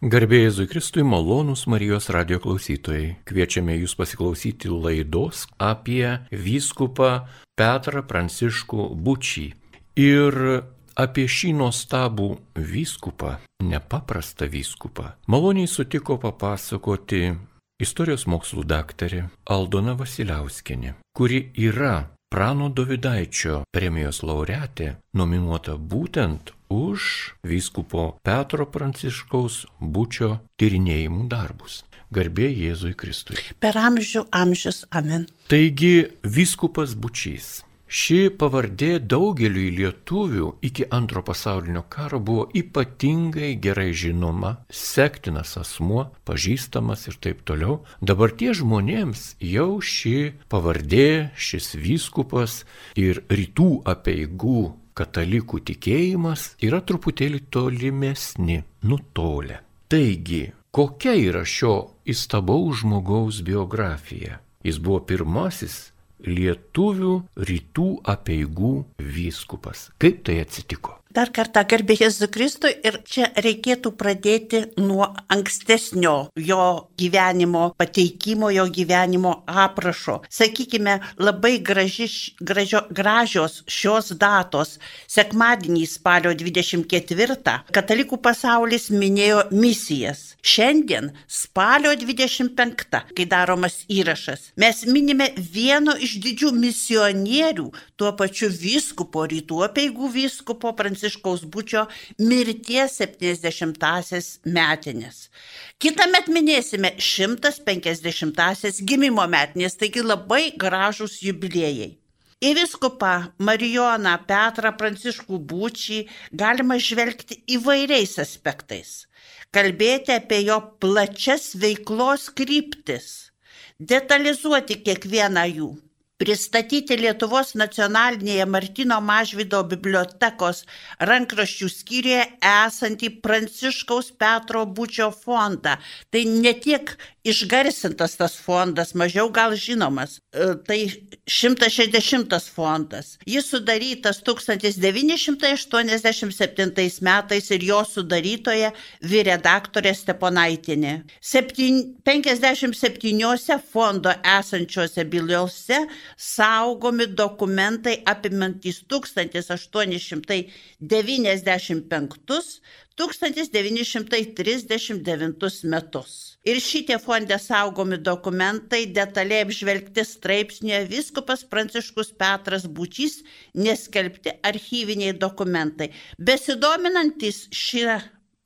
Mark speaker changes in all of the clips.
Speaker 1: Garbėjai Jėzui Kristui malonūs Marijos radio klausytojai. Kviečiame jūs pasiklausyti laidos apie vyskupą Petrą Pranciškų Bučį. Ir apie šį nuostabų vyskupą, nepaprastą vyskupą, maloniai sutiko papasakoti istorijos mokslų daktarė Aldona Vasiliauskinė, kuri yra Prano Dovydaičio premijos laureatė, nominuota būtent už vyskupo Petro Pranciškaus būčio tyrinėjimų darbus. Garbė Jėzui Kristui.
Speaker 2: Per amžių amžius, amen.
Speaker 1: Taigi, vyskupas Bučys Ši pavardė daugeliui lietuvių iki antro pasaulinio karo buvo ypatingai gerai žinoma, sektinas asmuo, pažįstamas ir taip toliau. Dabar tie žmonėms jau ši pavardė, šis vyskupas ir rytų apieigų katalikų tikėjimas yra truputėlį tolimesni, nutolę. Taigi, kokia yra šio įstabaus žmogaus biografija? Jis buvo pirmasis lietuvių rytų apieigų vyskupas. Kaip tai atsitiko?
Speaker 2: Dar kartą garbė Jėzų Kristui ir čia reikėtų pradėti nuo ankstesnio jo gyvenimo pateikimo, jo gyvenimo aprašo. Sakykime, labai graži, gražio, gražios šios datos. Sekmadienį spalio 24 katalikų pasaulis minėjo misijas. Šiandien spalio 25, kai daromas įrašas, mes minime vieno iš didžių misionierių, tuo pačiu vyskupo, rytų apieigų vyskupo Pranciškaus. Pranciškaus būčio mirties 70-asias metinės. Kitą met minėsime 150-asias gimimo metinės, taigi labai gražus jubiliejai. Į viskupą Marijoną Petrą Pranciškų būčį galima žvelgti įvairiais aspektais. Kalbėti apie jo plačias veiklos kryptis, detalizuoti kiekvieną jų pristatyti Lietuvos nacionalinėje Martino Mažvido bibliotekos rankraščių skyriuje esantį Pranciškaus Petro Bučio fondą. Tai ne tiek išgarsintas tas fondas, mažiau gal žinomas. E, tai 160 fondas. Jis sudarytas 1987 metais ir jo sudarytoje vyredaktorė Steponaitinė. 57 fondo esančiose bylose saugomi dokumentai apimantys 1895 1939 metus. Ir šitie fonde saugomi dokumentai detaliai apžvelgti straipsnėje Viskupas Pranciškus Petras Bučys neskelbti archyviniai dokumentai. Besidominantis šią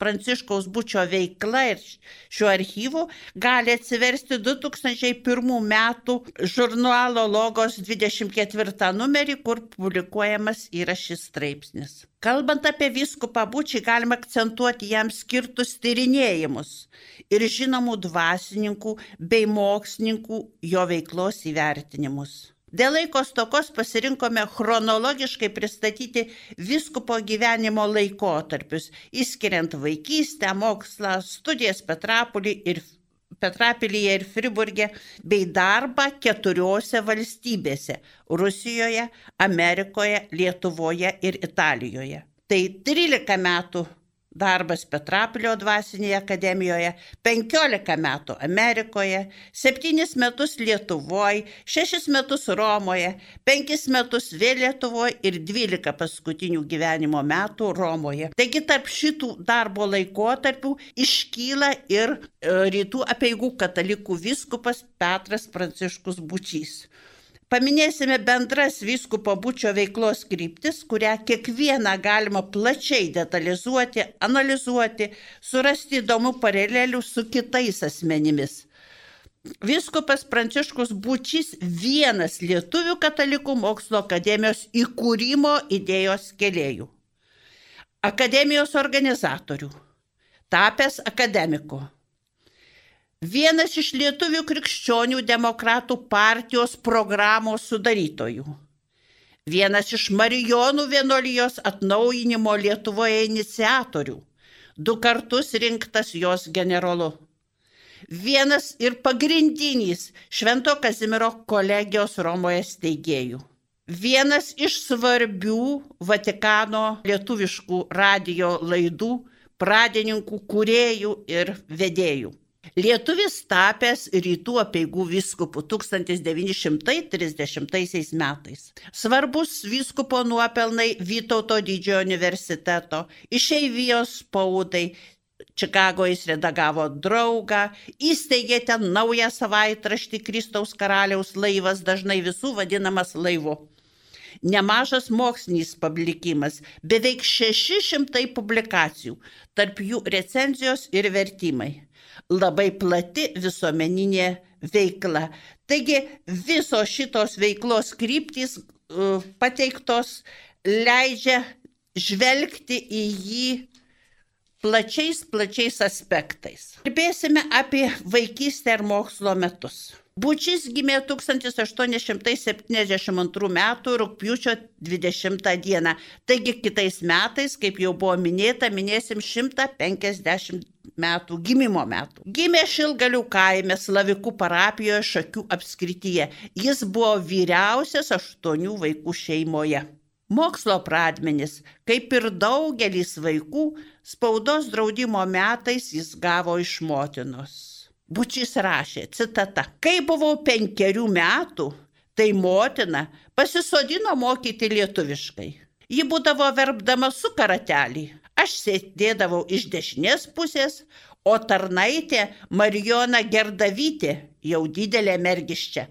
Speaker 2: Pranciškaus Bučio veikla ir šiuo archyvu gali atsiversti 2001 metų žurnalo Logos 24 numerį, kur publikuojamas yra šis straipsnis. Kalbant apie viskupą Bučį, galima akcentuoti jam skirtus tyrinėjimus ir žinomų dvasininkų bei mokslininkų jo veiklos įvertinimus. Dėl laiko stokos pasirinkome chronologiškai pristatyti viskupo gyvenimo laikotarpius, įskiriant vaikystę, mokslą, studijas Petrapolį ir Petrapilyje ir Friburgė, bei darbą keturiose valstybėse - Rusijoje, Amerikoje, Lietuvoje ir Italijoje. Tai 13 metų darbas Petrapilio dvasinėje akademijoje, 15 metų Amerikoje, 7 metus Lietuvoje, 6 metus Romoje, 5 metus vėl Lietuvoje ir 12 paskutinių gyvenimo metų Romoje. Taigi tarp šitų darbo laikotarpių iškyla ir e, rytų apieigų katalikų viskupas Petras Pranciškus Bučys. Paminėsime bendras vyskupo būčio veiklos kryptis, kurią kiekvieną galima plačiai detalizuoti, analizuoti, surasti įdomų paralelių su kitais asmenimis. Vyskupas Pranciškus Būčys vienas Lietuvių katalikų mokslo akademijos įkūrimo idėjos keliejų. Akademijos organizatorių. Tapęs akademiku vienas iš lietuvių krikščionių demokratų partijos programos sudarytojų, vienas iš Marijonų vienolijos atnaujinimo Lietuvoje iniciatorių, du kartus rinktas jos generolu. Vienas ir pagrindinis Švento Kazimiero kolegijos Romoje steigėjų. Vienas iš svarbių Vatikano lietuviškų radio laidų pradininkų, kuriejų ir vedėjų. Lietuvis tapęs rytų apieigų viskupu 1930 metais. Svarbus viskupo nuopelnai Vytauto didžiojo universiteto, išeivijos spaudai, Čikagoje jis redagavo draugą, įsteigė ten naują savaitraštį Kristaus karaliaus laivas, dažnai visų vadinamas laivu. Nemažas mokslinis publikimas, beveik 600 publikacijų, tarp jų recenzijos ir vertimai. Labai plati visuomeninė veikla. Taigi visos šitos veiklos kryptys uh, pateiktos leidžia žvelgti į jį plačiais, plačiais aspektais. Kalbėsime apie vaikystę ir mokslo metus. Bučys gimė 1872 m. rūpjūčio 20 d. Taigi kitais metais, kaip jau buvo minėta, minėsim 150 metų gimimo metų. Gimė Šilgalių kaime Slavikų parapijoje Šakių apskrityje. Jis buvo vyriausias aštuonių vaikų šeimoje. Mokslo pradmenis, kaip ir daugelis vaikų, spaudos draudimo metais jis gavo iš motinos. Bučys rašė, citata, kai buvau penkerių metų, tai motina pasisodino mokyti lietuviškai. Ji būdavo verbdama su karatelį. Aš sėdėdavau iš dešinės pusės, o tarnaitė Marijona Gerdavytė, jau didelė mergiščia,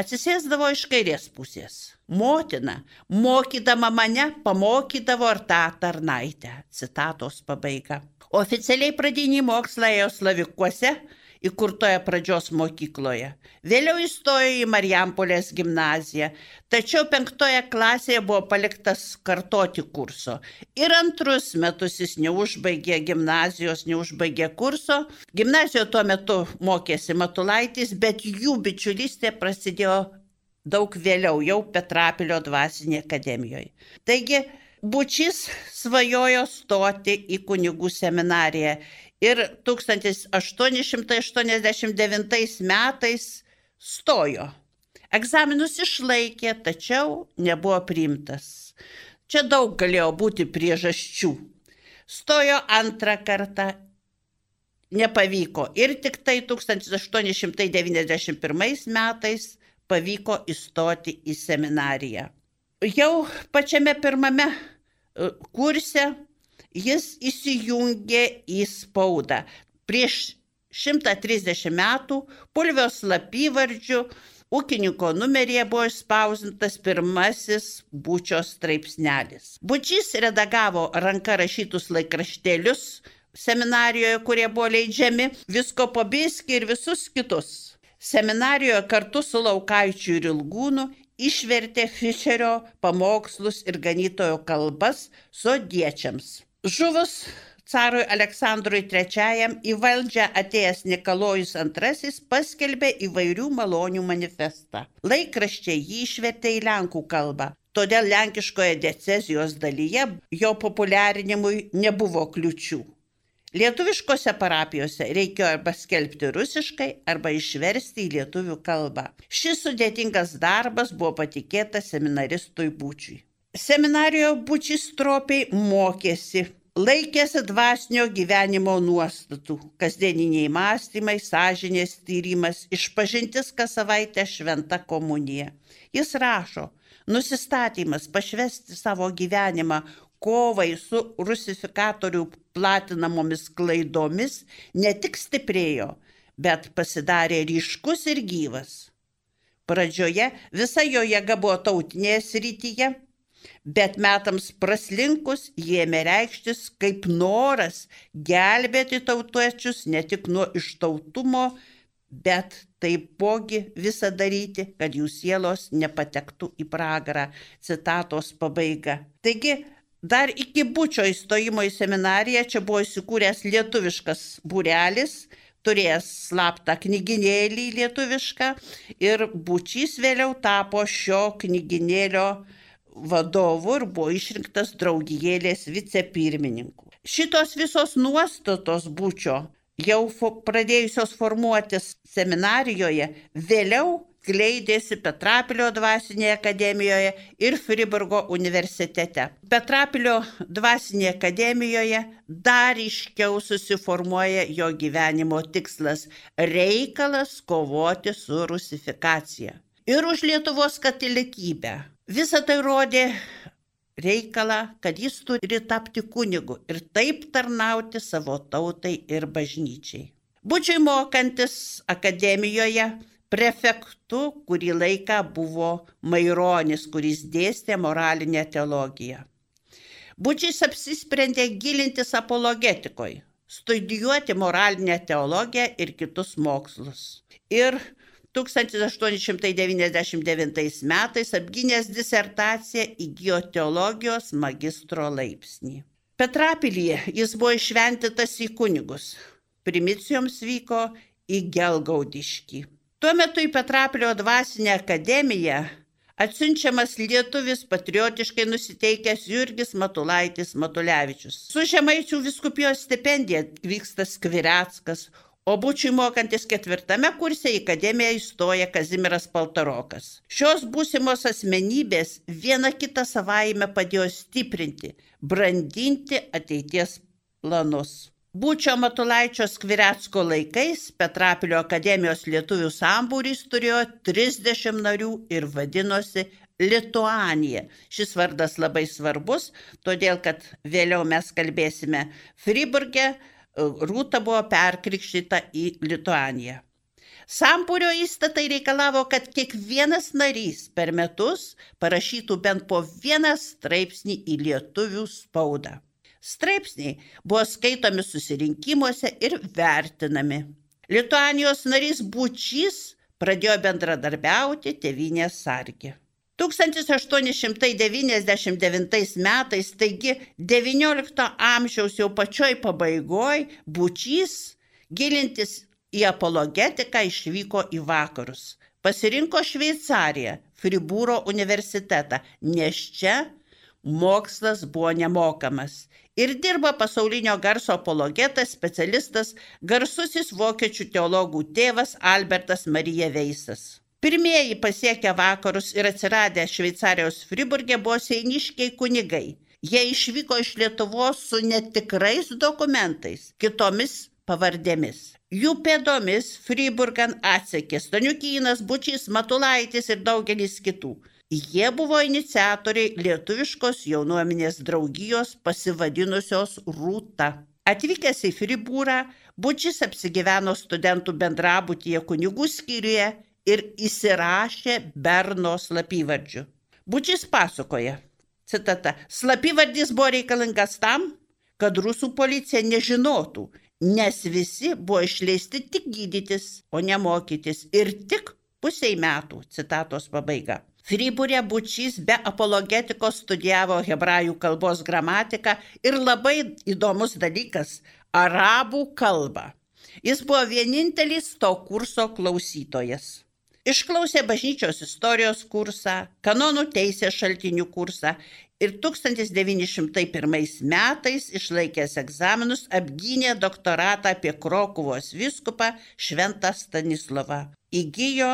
Speaker 2: atsisėsdavo iš kairės pusės. Motina, mokydama mane, pamokydavo ir tą tarnaitę. Citatos pabaiga. Oficialiai pradinį mokslą ėjo Slavikuose, įkurtoje pradžios mokykloje. Vėliau įstojo į Marijampolės gimnaziją, tačiau penktoje klasėje buvo paliktas kartoti kurso. Ir antrus metus jis neužbaigė gimnazijos, neužbaigė kurso. Gimnazijoje tuo metu mokėsi Matulaitis, bet jų bičiulystė prasidėjo daug vėliau, jau Petrapilio dvasinėje akademijoje. Taigi, Bučys svajojo stoti į kunigų seminariją ir 1889 metais stojo. Egzaminus išlaikė, tačiau nebuvo priimtas. Čia daug galėjo būti priežasčių. Stojo antrą kartą, nepavyko. Ir tik tai 1891 metais pavyko įstoti į seminariją. Jau pačiame pirmame e, kurse jis įsijungė į spaudą. Prieš 130 metų Pulvio slapyvardžių ūkininko numeryje buvo išspausintas pirmasis bučios straipsnelis. Bučys redagavo ranka rašytus laikraštėlius seminarijoje, kurie buvo leidžiami, visko pabiski ir visus kitus. Seminarijoje kartu su Laukaičiu ir Ilgūnu išvertė Fischerio pamokslus ir ganytojo kalbas sodiečiams. Žuvus carui Aleksandrui III į valdžią atėjęs Nikolojus II paskelbė įvairių malonių manifestą. Laikraščiai jį išvertė į lenkų kalbą. Todėl lenkiškoje decezijos dalyje jo populiarinimui nebuvo kliučių. Lietuviškose parapijose reikėjo arba skelbti rusiškai, arba išversti į lietuvių kalbą. Šis sudėtingas darbas buvo patikėtas seminaristui Būčiui. Seminarijoje Bučis stropiai mokėsi, laikėsi dvasinio gyvenimo nuostatų, kasdieniniai mąstymai, sąžinės tyrimas, išpažintis kas savaitę šventa komunija. Jis rašo, nusistatymas pašvesti savo gyvenimą kovai su rusifikatorių platinamomis klaidomis ne tik stiprėjo, bet pasidarė ryškus ir gyvas. Pradžioje visa jo jėga buvo tautinėje srityje, bet metams praslinkus jėmė reikštis kaip noras gelbėti tautiečius ne tik nuo ištautumo, bet taipogi visą daryti, kad jų sielos nepatektų į pragarą. Citatos pabaiga. Taigi, dar iki bučio įstojimo į seminariją čia buvo įsikūręs lietuviškas būrelis, turėjęs slaptą knyginėlį lietuvišką ir bučys vėliau tapo šio knyginėlio vadovu ir buvo išrinktas draugijėlės vicepirmininku. Šitos visos nuostatos būčio jau pradėjusios formuotis seminarijoje, vėliau skleidėsi Petrapilio dvasinėje akademijoje ir Friburgo universitete. Petrapilio dvasinėje akademijoje dar iškiau susiformuoja jo gyvenimo tikslas - reikalas kovoti su rusifikacija. Ir už Lietuvos katalikybę. Visą tai rodė reikalą, kad jis turi tapti kunigu ir taip tarnauti savo tautai ir bažnyčiai. Būčiai mokantis akademijoje, prefektu kurį laiką buvo Maironis, kuris dėstė moralinę teologiją. Būčiais apsisprendė gilintis apologetikoje, studijuoti moralinę teologiją ir kitus mokslus. Ir 1899 metais apgynęs disertaciją įgyjo teologijos magistro laipsnį. Petrapilyje jis buvo išventytas į kunigus. Primicijoms vyko į Gelgaudiškį. Tuo metu į Petrapilio dvasinę akademiją atsiunčiamas lietuvis patriotiškai nusiteikęs Jurgis Matulaitis Matulevičius. Su Žemaičių viskupijos stipendija vyksta Skvireckas, O būčiui mokantis ketvirtame kurse į akademiją įstoja Kazimiras Paltarokas. Šios būsimos asmenybės viena kitą savaime padėjo stiprinti, brandinti ateities planus. Būčio Matulaičio Skviretsko laikais Petrapilio akademijos lietuvių sambūrys turėjo 30 narių ir vadinosi Lituanija. Šis vardas labai svarbus, todėl kad vėliau mes kalbėsime Friburgė, Rūta buvo perkrikštyta į Lituaniją. Sampūrio įstatai reikalavo, kad kiekvienas narys per metus parašytų bent po vieną straipsnį į lietuvių spaudą. Straipsniai buvo skaitomi susirinkimuose ir vertinami. Lituanijos narys Bučys pradėjo bendradarbiauti tevinės sargė. 1899 metais, taigi XIX amžiaus jau pačioj pabaigoj, Bučys gilintis į apologetiką išvyko į vakarus. Pasirinko Šveicariją, Fribūro universitetą, nes čia mokslas buvo nemokamas. Ir dirba pasaulinio garso apologetas, specialistas, garsusis vokiečių teologų tėvas Albertas Marija Veisas. Pirmieji pasiekę vakarus ir atsiradę Šveicarijos Friburgė buvo seiniškiai kunigai. Jie išvyko iš Lietuvos su netikrais dokumentais, kitomis pavardėmis. Jų pėdomis Friburgan atsekė Staniukynas, Bučys, Matulaitis ir daugelis kitų. Jie buvo iniciatoriai lietuviškos jaunuomenės draugijos pasivadinusios Rūta. Atvykęs į Fribūrą, Bučys apsigyveno studentų bendrabutyje kunigų skyriuje ir įsirašė Berno slapyvardžiu. Bučys pasakoja, citata, slapyvardis buvo reikalingas tam, kad rusų policija nežinotų, nes visi buvo išleisti tik gydytis, o ne mokytis ir tik pusiai metų, citatos pabaiga. Friburė Bučys be apologetikos studijavo hebrajų kalbos gramatiką ir labai įdomus dalykas - arabų kalbą. Jis buvo vienintelis to kurso klausytojas. Išklausė bažnyčios istorijos kursą, kanonų teisės šaltinių kursą ir 1901 metais išlaikęs egzaminus apgynė doktoratą apie Krokuvos viskupą Šventą Stanislavą. Įgyjo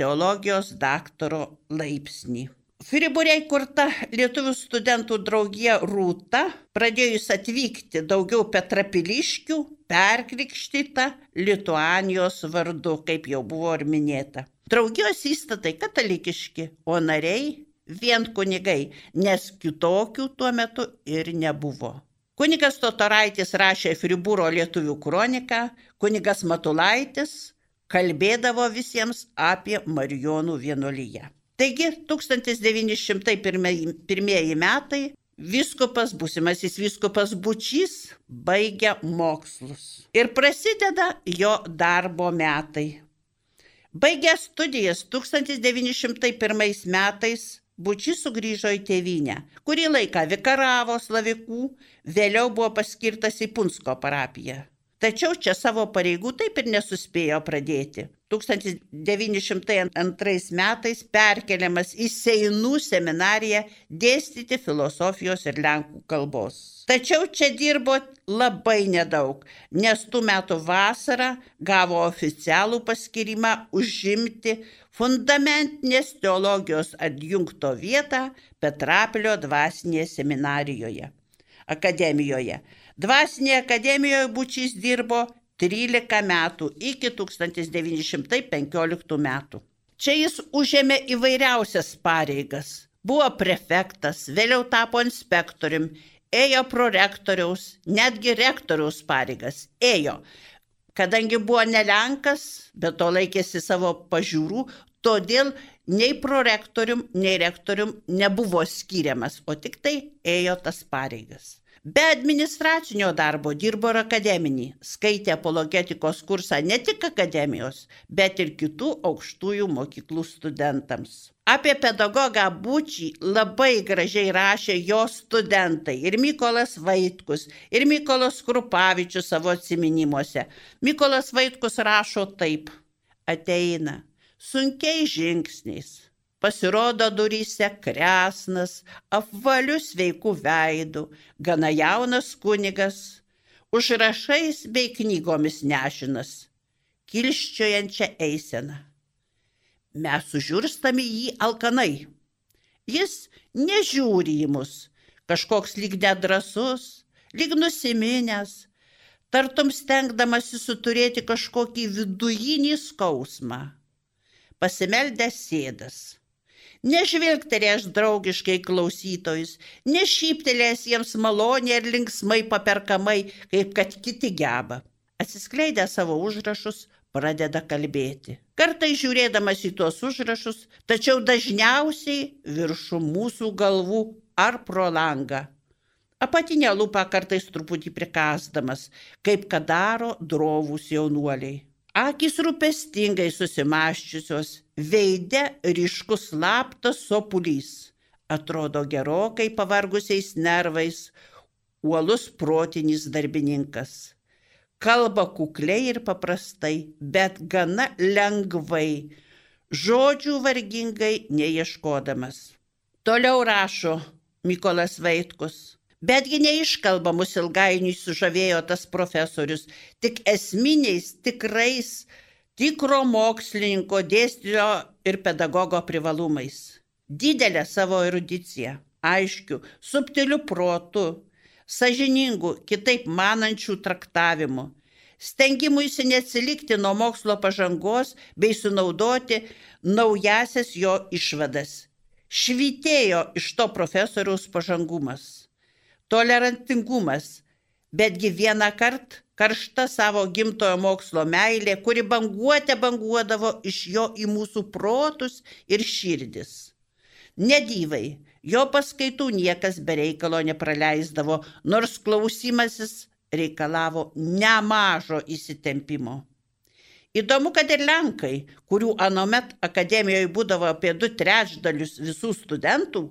Speaker 2: teologijos daktaro laipsnį. Friburė įkurta lietuvių studentų draugija Rūta, pradėjus atvykti daugiau petrapiliškių, perkrikštyta Lituanijos vardu, kaip jau buvo ir minėta. Draugijos įstatai katalikiški, o nariai vien kunigai, nes kitokių tuo metu ir nebuvo. Kunigas Totoraitis rašė Fribūro lietuvių kroniką, kunigas Matulaitis kalbėdavo visiems apie Marijonų vienuolyje. Taigi 1901 metai Viskupas, būsimasis viskupas Bučys baigia mokslus ir prasideda jo darbo metai. Baigęs studijas 1901 metais Bučys sugrįžo į tėvynę, kurį laiką vikaravo Slavikų, vėliau buvo paskirtas į Punsko parapiją. Tačiau čia savo pareigų taip ir nesuspėjo pradėti. 1902 metais perkeliamas į Seinų seminariją dėstyti filosofijos ir lenkų kalbos. Tačiau čia dirbo labai nedaug, nes tų metų vasarą gavo oficialų paskirimą užimti fundamentinės teologijos adjunkto vietą Petrapilio dvasinėje seminarijoje, akademijoje. Dvasinėje akademijoje Bučys dirbo 13 metų iki 1915 metų. Čia jis užėmė įvairiausias pareigas. Buvo prefektas, vėliau tapo inspektorium, ėjo prorektoriaus, netgi rektoriaus pareigas. Ėjo. Kadangi buvo nelenkas, bet to laikėsi savo pažiūrų, todėl nei prorektorium, nei rektorium nebuvo skiriamas, o tik tai ėjo tas pareigas. Be administracinio darbo dirbo ir akademinį, skaitė apologetikos kursą ne tik akademijos, bet ir kitų aukštųjų mokyklų studentams. Apie pedagogą Būčį labai gražiai rašė jo studentai ir Mykolas Vaitkus, ir Mykolas Krupavičius savo atminimuose. Mykolas Vaitkus rašo taip: ateina sunkiai žingsniais Pasirodo duryse kresnas, apvaliu sveiku veidu, gana jaunas kunigas, užrašais bei knygomis nešinas, kilščiojančią eiseną. Mes sužiūrstami jį alkanai. Jis nežiūri į mus, kažkoks lyg nedrasus, lyg nusiminęs, tartum stengdamasi suturėti kažkokį vidujinį skausmą. Pasimeldęs sėdas nežvilgtelėjęs draugiškai klausytojus, nešyptelėjęs jiems maloniai ir linksmai paperkamai, kaip kad kiti geba. Atsiskleidę savo užrašus, pradeda kalbėti. Kartai žiūrėdamas į tuos užrašus, tačiau dažniausiai viršų mūsų galvų ar pro langą. Apatinę lūpą kartais truputį prikasdamas, kaip kad daro drovūs jaunuoliai. Akis rūpestingai susimaščiusios, veide ryškus slaptas sopulys. Atrodo gerokai pavargusiais nervais, uolus protinis darbininkas. Kalba kukliai ir paprastai, bet gana lengvai, žodžių vargingai neieškodamas. Toliau rašo Mykolas Vaitkus. Betgi neiškalbamus ilgainiui sužavėjo tas profesorius, tik esminiais, tikrais, tikro mokslininko, dėstytojo ir pedagogo privalumais. Didelę savo erudiciją, aiškių, subtilių protų, sažiningų, kitaip manančių traktavimų, stengimuisi neatsilikti nuo mokslo pažangos bei sunaudoti naujasias jo išvadas. Švitėjo iš to profesoriaus pažangumas tolerantingumas, betgi vieną kartą karšta savo gimtojo mokslo meilė, kuri banguotė banguodavo iš jo į mūsų protus ir širdis. Nedyvai, jo paskaitų niekas be reikalo nepraleisdavo, nors klausimasis reikalavo nemažo įsitempimo. Įdomu, kad ir Lenkai, kurių anomet akademijoje būdavo apie du trečdalius visų studentų,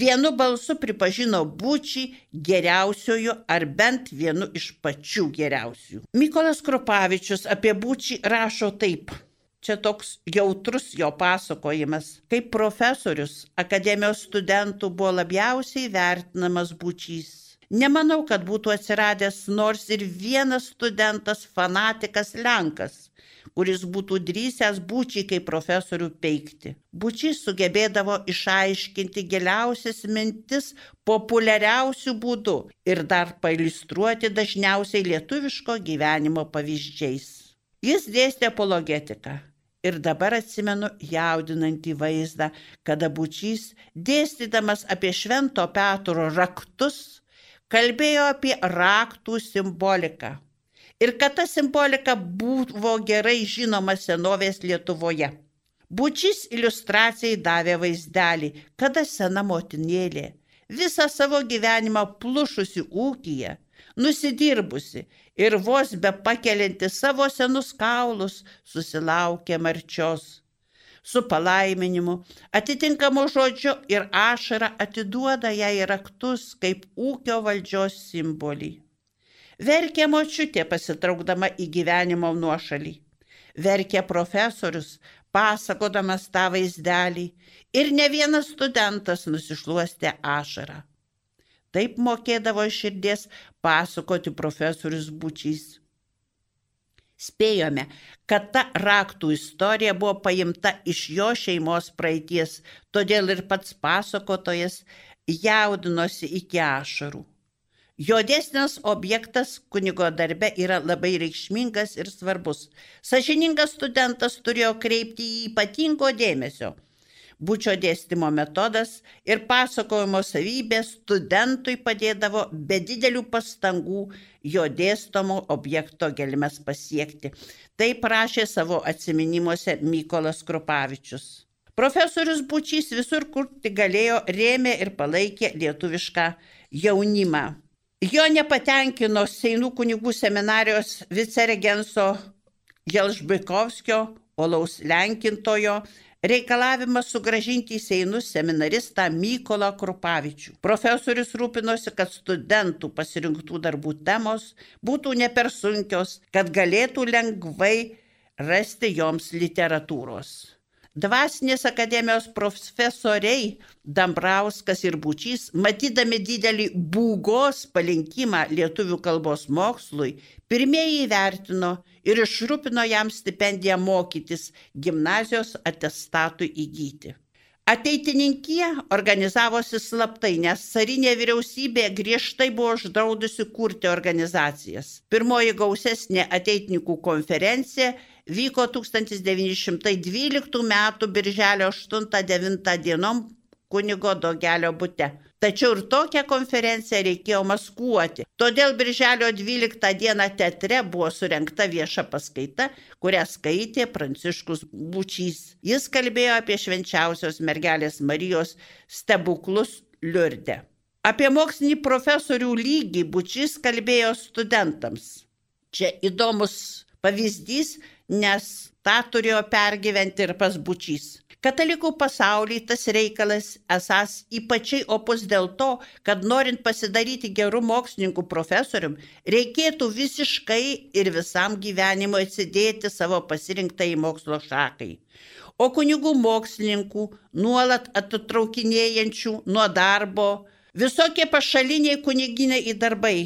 Speaker 2: vienu balsu pripažino būčiai geriausiojo ar bent vienu iš pačių geriausių. Mykolas Krupavičius apie būčiai rašo taip. Čia toks jautrus jo pasakojimas. Kaip profesorius akademijos studentų buvo labiausiai vertinamas būčys. Nemanau, kad būtų atsiradęs nors ir vienas studentas fanatikas Lenkas, kuris būtų drįsęs būčiai kaip profesorių peikti. Būčiai sugebėdavo išaiškinti giliausias mintis populiariausių būdų ir dar pailustruoti dažniausiai lietuviško gyvenimo pavyzdžiais. Jis dėstė apologetiką. Ir dabar atsimenu jaudinantį vaizdą, kada bučys, dėstydamas apie Švento Petro raktus, kalbėjo apie raktų simboliką ir kad ta simbolika buvo gerai žinoma senovės Lietuvoje. Bučys iliustracijai davė vaizdelį, kada sena motinėlė, visą savo gyvenimą plušusi ūkiją, nusidirbusi ir vos be pakelianti savo senus kaulus, susilaukė marčios. Su palaiminimu, atitinkamu žodžiu ir ašara atiduoda jai raktus kaip ūkio valdžios simbolį. Verkė močiutė pasitraukdama į gyvenimo nuošalį. Verkė profesorius, pasakodamas tą vaizdelį. Ir ne vienas studentas nusišluostė ašarą. Taip mokėdavo širdies pasakoti profesorius Bučys. Spėjome, kad ta raktų istorija buvo paimta iš jo šeimos praeities, todėl ir pats pasakotojas jaudinosi iki ašarų. Jo dėsnės objektas kunigo darbe yra labai reikšmingas ir svarbus. Sažiningas studentas turėjo kreipti į ypatingo dėmesio. Būčio dėstymo metodas ir pasakojimo savybė studentui padėdavo be didelių pastangų jo dėstomo objekto gelmes pasiekti. Tai prašė savo atminimuose Mykolas Krupavičius. Profesorius Bučys visur, kur tik galėjo, rėmė ir palaikė lietuvišką jaunimą. Jo nepatenkino Seinų kunigų seminarijos viceregenso Jelžbikovskio, Olaus Lenkintojo, reikalavimas sugražinti į Seinus seminaristą Mykolą Krupavičių. Profesorius rūpinosi, kad studentų pasirinktų darbų temos būtų ne per sunkios, kad galėtų lengvai rasti joms literatūros. Dvasinės akademijos profesoriai Dambrauskas ir Bučys, matydami didelį būgos palinkimą lietuvių kalbos mokslui, pirmieji įvertino ir išrūpino jam stipendiją mokytis gimnazijos atestatui įgyti. Ateitininkija organizavosi slaptai, nes carinė vyriausybė griežtai buvo uždraudusi kurti organizacijas. Pirmoji gausesnė ateitininkų konferencija vyko 1912 m. birželio 8-9 dienom kunigo Dogelio bute. Tačiau ir tokią konferenciją reikėjo maskuoti. Todėl birželio 12 dieną teatre buvo surinkta vieša paskaita, kurią skaitė Pranciškus Bučys. Jis kalbėjo apie švenčiausios mergelės Marijos stebuklus Liurde. Apie mokslinį profesorių lygį Bučys kalbėjo studentams. Čia įdomus pavyzdys, nes tą turėjo pergyventi ir pas bučys. Katalikų pasaulyje tas reikalas esas ypačiai opus dėl to, kad norint pasidaryti gerų mokslininkų profesorium, reikėtų visiškai ir visam gyvenimui atsidėti savo pasirinktai mokslo šakai. O kunigų mokslininkų, nuolat atitraukinėjančių nuo darbo, visokie pašaliniai kuniginiai darbai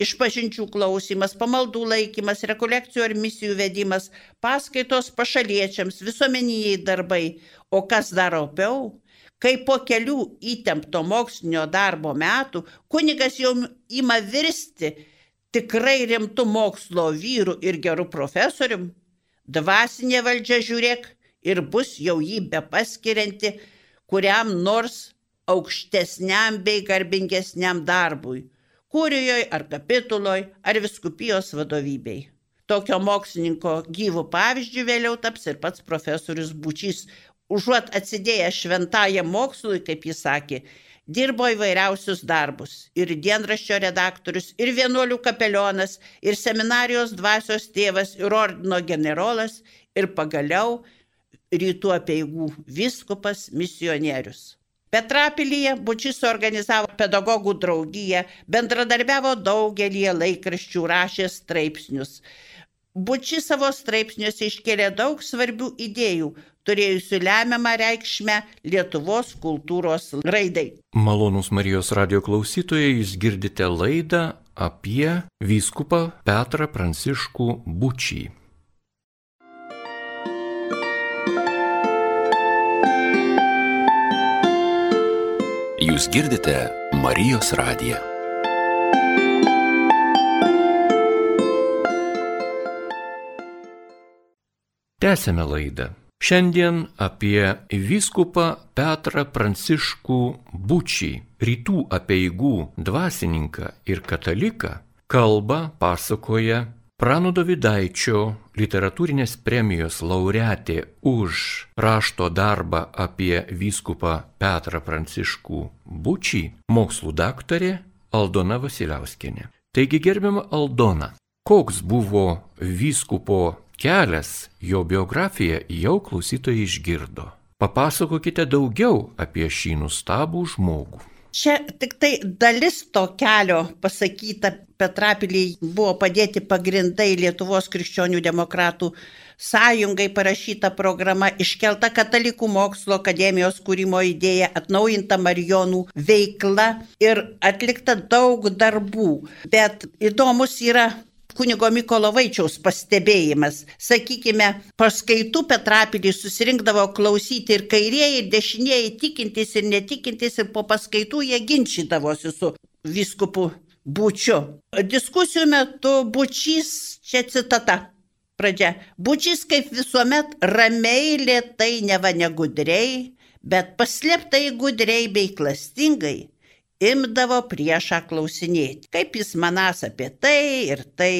Speaker 2: Išpažinčių klausimas, pamaldų laikymas, rekolekcijų ar misijų vedimas, paskaitos pašaliečiams, visuomeniniai darbai. O kas dar opiau? Kai po kelių įtempto mokslinio darbo metų kunigas jau ima virsti tikrai rimtų mokslo vyrų ir gerų profesorium, dvasinė valdžia žiūrėk ir bus jau jį bepaskirianti kuriam nors aukštesniam bei garbingesniam darbui kurijoje ar kapituloj ar viskupijos vadovybei. Tokio mokslininko gyvų pavyzdžių vėliau taps ir pats profesorius Bučys, užuot atsidėjęs šventajam mokslui, kaip jis sakė, dirbo įvairiausius darbus - ir dienraščio redaktorius, ir vienuolių kapelionas, ir seminarijos dvasios tėvas, ir ordino generolas, ir pagaliau rytų apieigų viskupas misionierius. Petrapilyje Bučys organizavo pedagogų draugiją, bendradarbiavo daugelį laikraščių, rašė straipsnius. Bučys savo straipsniuose iškėlė daug svarbių idėjų, turėjusių lemiamą reikšmę Lietuvos kultūros raidai.
Speaker 1: Malonus Marijos radio klausytojai, jūs girdite laidą apie vyskupą Petrą Pranciškų Bučį.
Speaker 3: Jūs girdite Marijos radiją.
Speaker 1: Tęsėme laidą. Šiandien apie vyskupą Petrą Pranciškų Bučį, rytų apieigų dvasininką ir kataliką, kalba pasakoja Prano Davidaičio literatūrinės premijos laureatė už rašto darbą apie vyskupą Petrą Pranciškų Bučį, mokslų daktarė Aldona Vasiliauskinė. Taigi gerbiama Aldona, koks buvo vyskupo kelias, jo biografiją jau klausytojai išgirdo. Papasakokite daugiau apie šį nustabų žmogų.
Speaker 2: Čia tik tai dalis to kelio pasakyta, Petrapiliai buvo padėti pagrindai Lietuvos krikščionių demokratų sąjungai parašyta programa, iškelta Katalikų mokslo akademijos kūrimo idėja, atnaujinta Marijonų veikla ir atlikta daug darbų. Bet įdomus yra kunigo Mykolo Vaičiaus pastebėjimas. Sakykime, paskaitų Petrapilį susirinkdavo klausyti ir kairieji, ir dešinieji, tikintis ir netikintis, ir po paskaitų jie ginčydavosi su viskupu Bučiu. Diskusijų metu Bučys, čia citata. Pradžia. Bučys kaip visuomet ramiai, lietai, neva negudriai, bet paslėptai gudriai bei klastingai imdavo priešą klausinėti, kaip jis manas apie tai ir tai.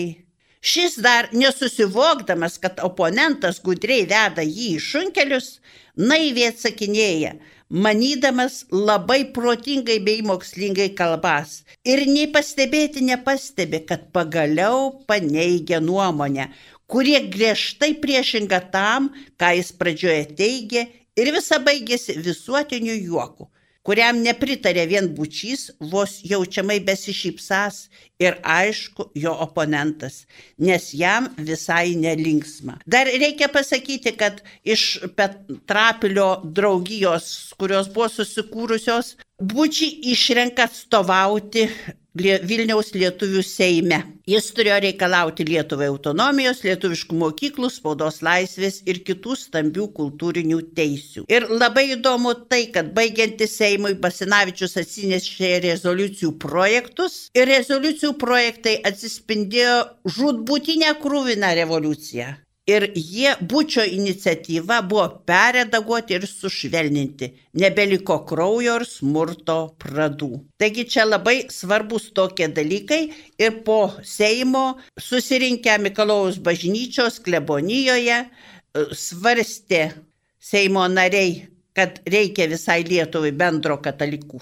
Speaker 2: Šis dar nesusivokdamas, kad oponentas gudriai veda jį į šunkelius, naiviai atsakinėja, manydamas labai protingai bei mokslingai kalbas. Ir nei pastebėti nepastebi, kad pagaliau paneigia nuomonę, kurie griežtai priešinga tam, ką jis pradžioje teigė ir visa baigėsi visuotiniu juoku kuriam nepritarė vien bučys, vos jaučiamai besišypsas ir aišku jo oponentas, nes jam visai nelinksma. Dar reikia pasakyti, kad iš Petrapilio draugijos, kurios buvo susikūrusios, bučiai išrenka atstovauti Vilniaus lietuvių Seime. Jis turėjo reikalauti Lietuvai autonomijos, lietuviškų mokyklų, spaudos laisvės ir kitų stambių kultūrinių teisių. Ir labai įdomu tai, kad baigiantis Seimui Basinavičius atsinešė rezoliucijų projektus ir rezoliucijų projektai atsispindėjo žudbūtinę krūviną revoliuciją ir jie bučio iniciatyva buvo peredaguoti ir sušvelninti. Nebeliko kraujo ir smurto pradų. Taigi čia labai svarbus tokie dalykai ir po Seimo susirinkę Mikalojaus bažnyčios klebonijoje e, svarstė Seimo nariai, kad reikia visai Lietuvai bendro katalikų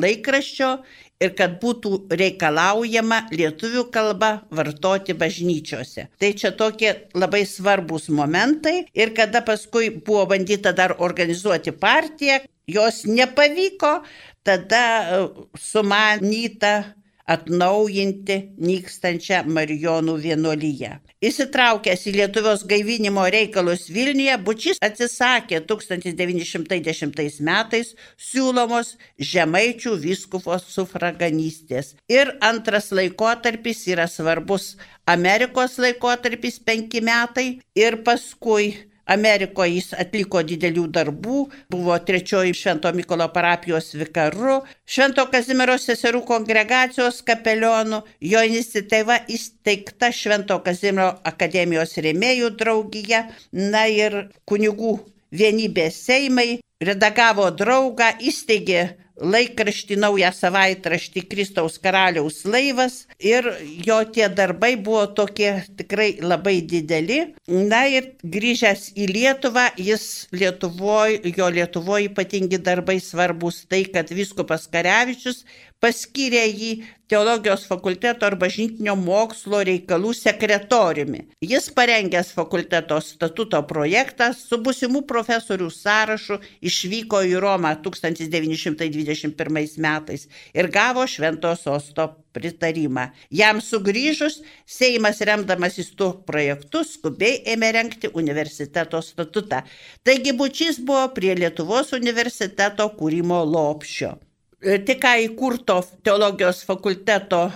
Speaker 2: laikraščio ir kad būtų reikalaujama lietuvių kalba vartoti bažnyčiose. Tai čia tokie labai svarbus momentai ir kada paskui buvo bandyta dar organizuoti partiją, jos nepavyko, tada e, sumanyta atnaujinti nykstančią Marijonų vienuolyje. Įsitraukęs į Lietuvos gaivinimo reikalus Vilniuje, Bučys atsisakė 1910 metais siūlomos žemaičių viskufos sufraganystės. Ir antras laikotarpis yra svarbus Amerikos laikotarpis penki metai ir paskui Amerikoje jis atliko didelių darbų, buvo trečioji Švento Mykolo parapijos vikaru, Švento Kazimiero seserų kongregacijos kapelionu, jo iniciatyva įsteigta Švento Kazimiero akademijos rėmėjų draugija, na ir kunigų vienybės Seimai, redagavo draugą, įsteigė laikraštį naują savaitraštį Kristaus karaliaus laivas ir jo tie darbai buvo tokie tikrai labai dideli. Na ir grįžęs į Lietuvą, jis Lietuvoje, jo Lietuvoje ypatingi darbai svarbus tai, kad viskupas Karevičius paskyrė jį teologijos fakulteto ar bažnytinio mokslo reikalų sekretoriumi. Jis parengęs fakulteto statuto projektą su busimų profesorių sąrašu išvyko į Romą 1921 metais ir gavo Šventojo sosto pritarimą. Jam sugrįžus, Seimas remdamasis tuo projektu skubiai ėmė renkti universiteto statutą. Taigi Bučys buvo prie Lietuvos universiteto kūrimo lopšio. E, tik ką įkurto teologijos fakulteto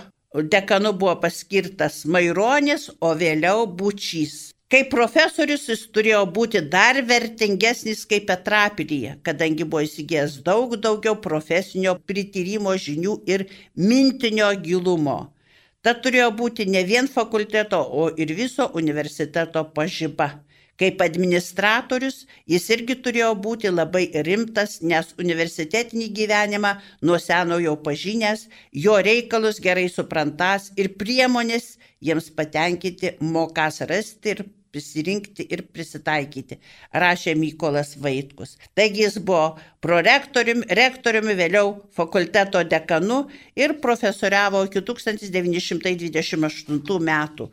Speaker 2: dekanu buvo paskirtas Maironis, o vėliau Bučys. Kaip profesorius jis turėjo būti dar vertingesnis kaip Petrapilyje, kadangi buvo įsigijęs daug daugiau profesinio prityrimo žinių ir mintinio gilumo. Tad turėjo būti ne vien fakulteto, o ir viso universiteto pažyba. Kaip administratorius jis irgi turėjo būti labai rimtas, nes universitetinį gyvenimą nuo seno jau pažinęs, jo reikalus gerai suprantas ir priemonės jiems patenkinti mokas rasti ir prisirinkti ir prisitaikyti, rašė Mykolas Vaitkus. Taigi jis buvo prorektoriumi, rektoriumi, vėliau fakulteto dekanu ir profesoriavo iki 1928 metų.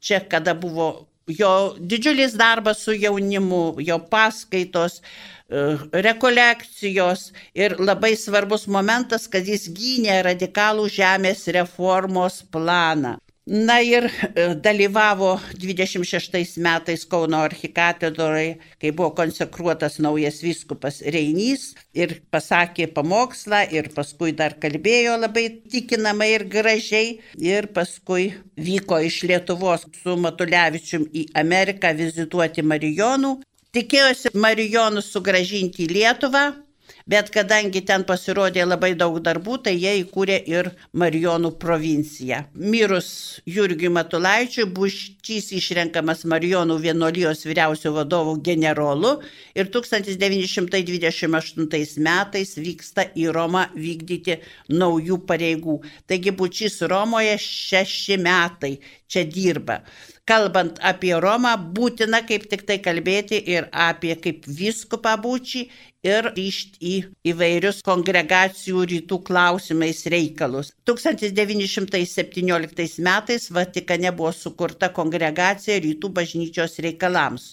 Speaker 2: Čia, kada buvo jo didžiulis darbas su jaunimu, jo paskaitos, e, rekolekcijos ir labai svarbus momentas, kad jis gynė radikalų žemės reformos planą. Na ir e, dalyvavo 26 metais Kauno archikatedroje, kai buvo konsekruotas naujas viskupas Reinys ir pasakė pamokslą ir paskui dar kalbėjo labai tikinamai ir gražiai ir paskui vyko iš Lietuvos su Matulevičium į Ameriką vizituoti Marijonų. Tikėjosi Marijonus sugražinti į Lietuvą, Bet kadangi ten pasirodė labai daug darbų, tai jie įkūrė ir Marijonų provinciją. Mirus Jurgiui Matulaičiui, Buščys išrenkamas Marijonų vienolijos vyriausių vadovų generolu ir 1928 metais vyksta į Romą vykdyti naujų pareigų. Taigi Bučys Romoje šeši metai čia dirba kalbant apie Romą, būtina kaip tik tai kalbėti ir apie kaip viskupą būčį ir ryšti į įvairius kongregacijų rytų klausimais reikalus. 1917 metais Vatikane buvo sukurta kongregacija rytų bažnyčios reikalams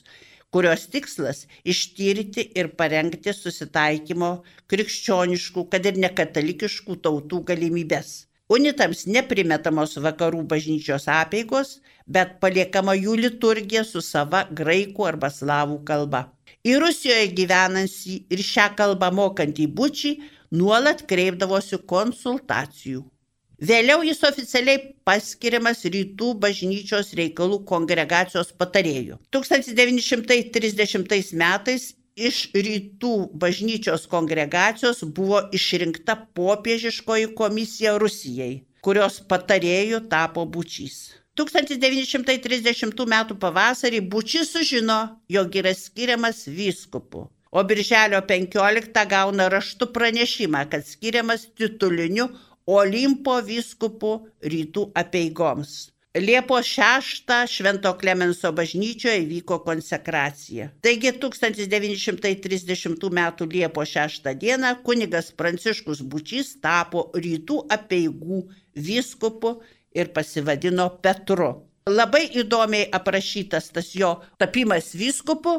Speaker 2: kurios tikslas - ištyrti ir parengti susitaikymo krikščioniškų, kad ir nekatalikiškų tautų galimybės. Unitams neprimetamos vakarų bažnyčios apėgos, bet paliekama jų liturgija su sava graikų arba slavų kalba. Į Rusijoje gyvenantį ir šią kalbą mokantį bučį nuolat kreipdavosi konsultacijų. Vėliau jis oficialiai paskiriamas rytų bažnyčios reikalų kongregacijos patarėjų. 1930 metais iš rytų bažnyčios kongregacijos buvo išrinkta popiežiškoji komisija Rusijai, kurios patarėjų tapo bučys. 1930 m. pavasarį Bučys sužino, jog yra skiriamas vyskupu, o birželio 15 gauna raštų pranešimą, kad skiriamas tituliniu Olimpo vyskupu rytų apeigoms. Liepos 6 Švento Klemenso bažnyčioje įvyko konsekracija. Taigi 1930 m. Liepos 6 d. kunigas Pranciškus Bučys tapo rytų apieigų vyskupu ir pasivadino Petru. Labai įdomiai aprašytas tas jo tapimas vyskupu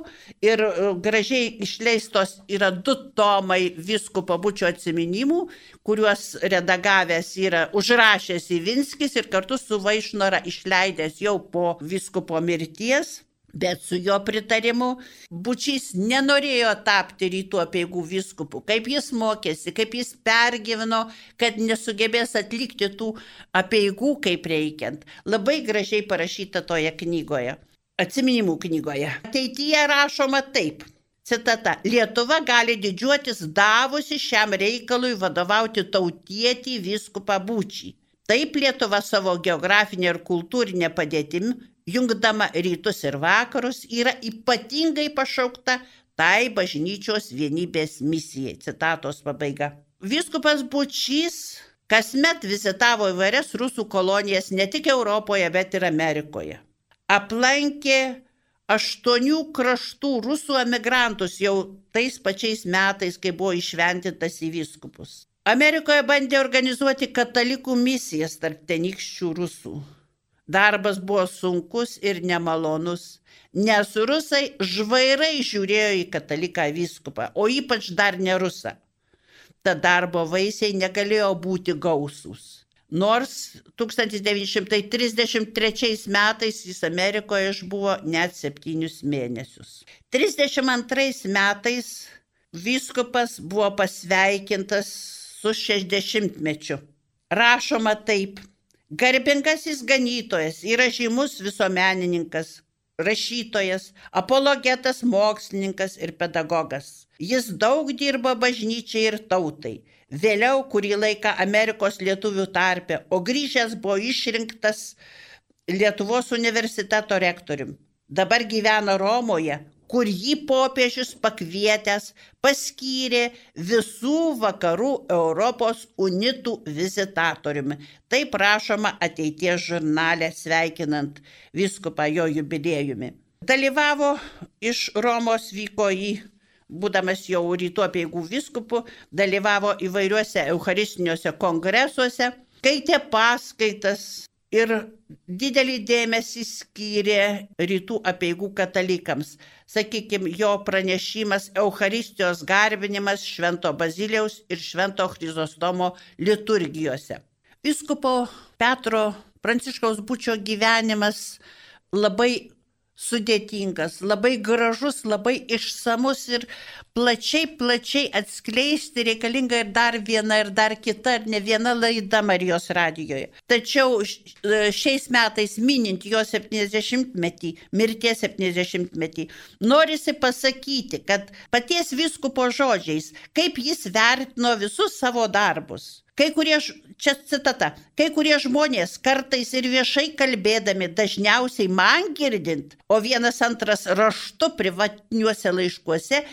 Speaker 2: ir e, gražiai išleistos yra du tomai vyskupo bučio atsiminimų, kuriuos redagavęs yra užrašęs Ivinskis ir kartu su Vaišnora išleidęs jau po vyskupo mirties. Bet su jo pritarimu Bučys nenorėjo tapti rytų apieigų viskupu. Kaip jis mokėsi, kaip jis pergyveno, kad nesugebės atlikti tų apieigų kaip reikiant. Labai gražiai parašyta toje knygoje, atsiminimų knygoje. Ateityje rašoma taip. Citata. Lietuva gali didžiuotis davusi šiam reikalui vadovauti tautietį viskupą būčį. Taip Lietuva savo geografinė ir kultūrinė padėtimi jungdama rytus ir vakarus, yra ypatingai pašaukta tai bažnyčios vienybės misijai. Citatos pabaiga. Viskupas Bučys kasmet vizitavo įvairias rusų kolonijas ne tik Europoje, bet ir Amerikoje. Aplankė aštuonių kraštų rusų emigrantus jau tais pačiais metais, kai buvo išventintas į viskupus. Amerikoje bandė organizuoti katalikų misijas tarp tenykščių rusų. Darbas buvo sunkus ir nemalonus, nes rusai žvairai žiūrėjo į kataliką vyskupą, o ypač dar ne rusą. Ta darbo vaisiai negalėjo būti gausūs. Nors 1933 metais jis Amerikoje išbuvo net septynius mėnesius. 32 metais vyskupas buvo pasveikintas su 60 mečiu. Rašoma taip. Garbingasis ganytojas yra žymus visuomenininkas, rašytojas, apologetas, mokslininkas ir pedagogas. Jis daug dirbo bažnyčiai ir tautai. Vėliau kurį laiką Amerikos lietuvių tarpe, o grįžęs buvo išrinktas Lietuvos universiteto rektorium. Dabar gyvena Romoje, kur jį popiežius pakvietęs paskyrė visų vakarų Europos unitų vizitatoriumi. Taip rašoma ateities žurnale sveikinant viskupą jo jubiliejumi. Dalyvavo iš Romos, vyko į, būdamas jau rytų apieigų viskupų, dalyvavo įvairiuose eucharistiniuose kongresuose, skaitė paskaitas ir didelį dėmesį skyrė rytų apieigų katalikams. Sakykime, jo pranešimas Euharistijos garbinimas Švento Baziliaus ir Švento Chrizostomo liturgijose. Viskupo Petro Pranciškaus būčio gyvenimas labai sudėtingas, labai gražus, labai išsamus ir plačiai, plačiai atskleisti reikalinga ir dar viena, ir dar kita, ir ne viena laida Marijos radijoje. Tačiau e, šiais metais minint jo 70-metį, mirties 70-metį, norisi pasakyti, kad paties viskupo žodžiais, kaip jis vertino visus savo darbus Kai kurie, čia citata, kai kurie žmonės kartais ir viešai kalbėdami, dažniausiai man girdint, o vienas antras raštu privatiniuose laiškuose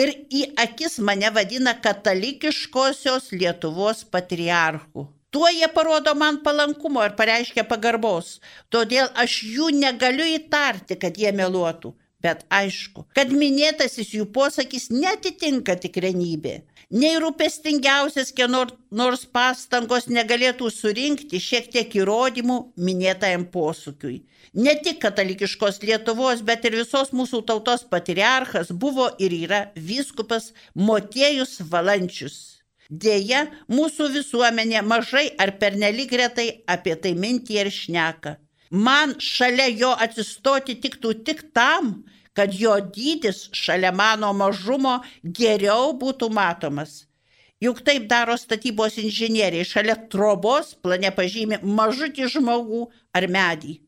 Speaker 2: ir į akis mane vadina katalikiškosios Lietuvos patriarchu. Tuo jie parodo man palankumo ir pareiškia pagarbos, todėl aš jų negaliu įtarti, kad jie meluotų. Bet aišku, kad minėtasis jų posakis netitinka tikrenybė. Nei rūpestingiausias kieno nors pastangos negalėtų surinkti šiek tiek įrodymų minėtajam posūkiui. Ne tik katalikiškos Lietuvos, bet ir visos mūsų tautos patriarchas buvo ir yra vyskupas Motiejus Valančius. Deja, mūsų visuomenė mažai ar pernelyg retai apie tai mintį ir šneka. Man šalia jo atsistoti tiktų tik tam, kad jo dydis šalia mano mažumo geriau būtų matomas. Juk taip daro statybos inžinieriai, šalia trobos plane pažymė mažutį žmogų ar medį.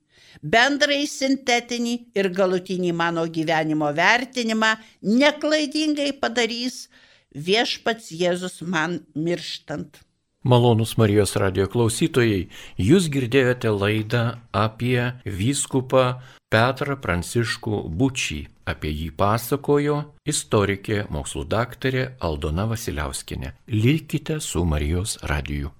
Speaker 2: Bendrai sintetinį ir galutinį mano gyvenimo vertinimą neklaidingai padarys viešpats Jėzus man mirštant.
Speaker 1: Malonus Marijos radio klausytojai, jūs girdėjote laidą apie vyskupą Petrą Pranciškų Bučį. Apie jį pasakojo istorikė, mokslų daktarė Aldona Vasiliauskinė. Likite su Marijos radiju.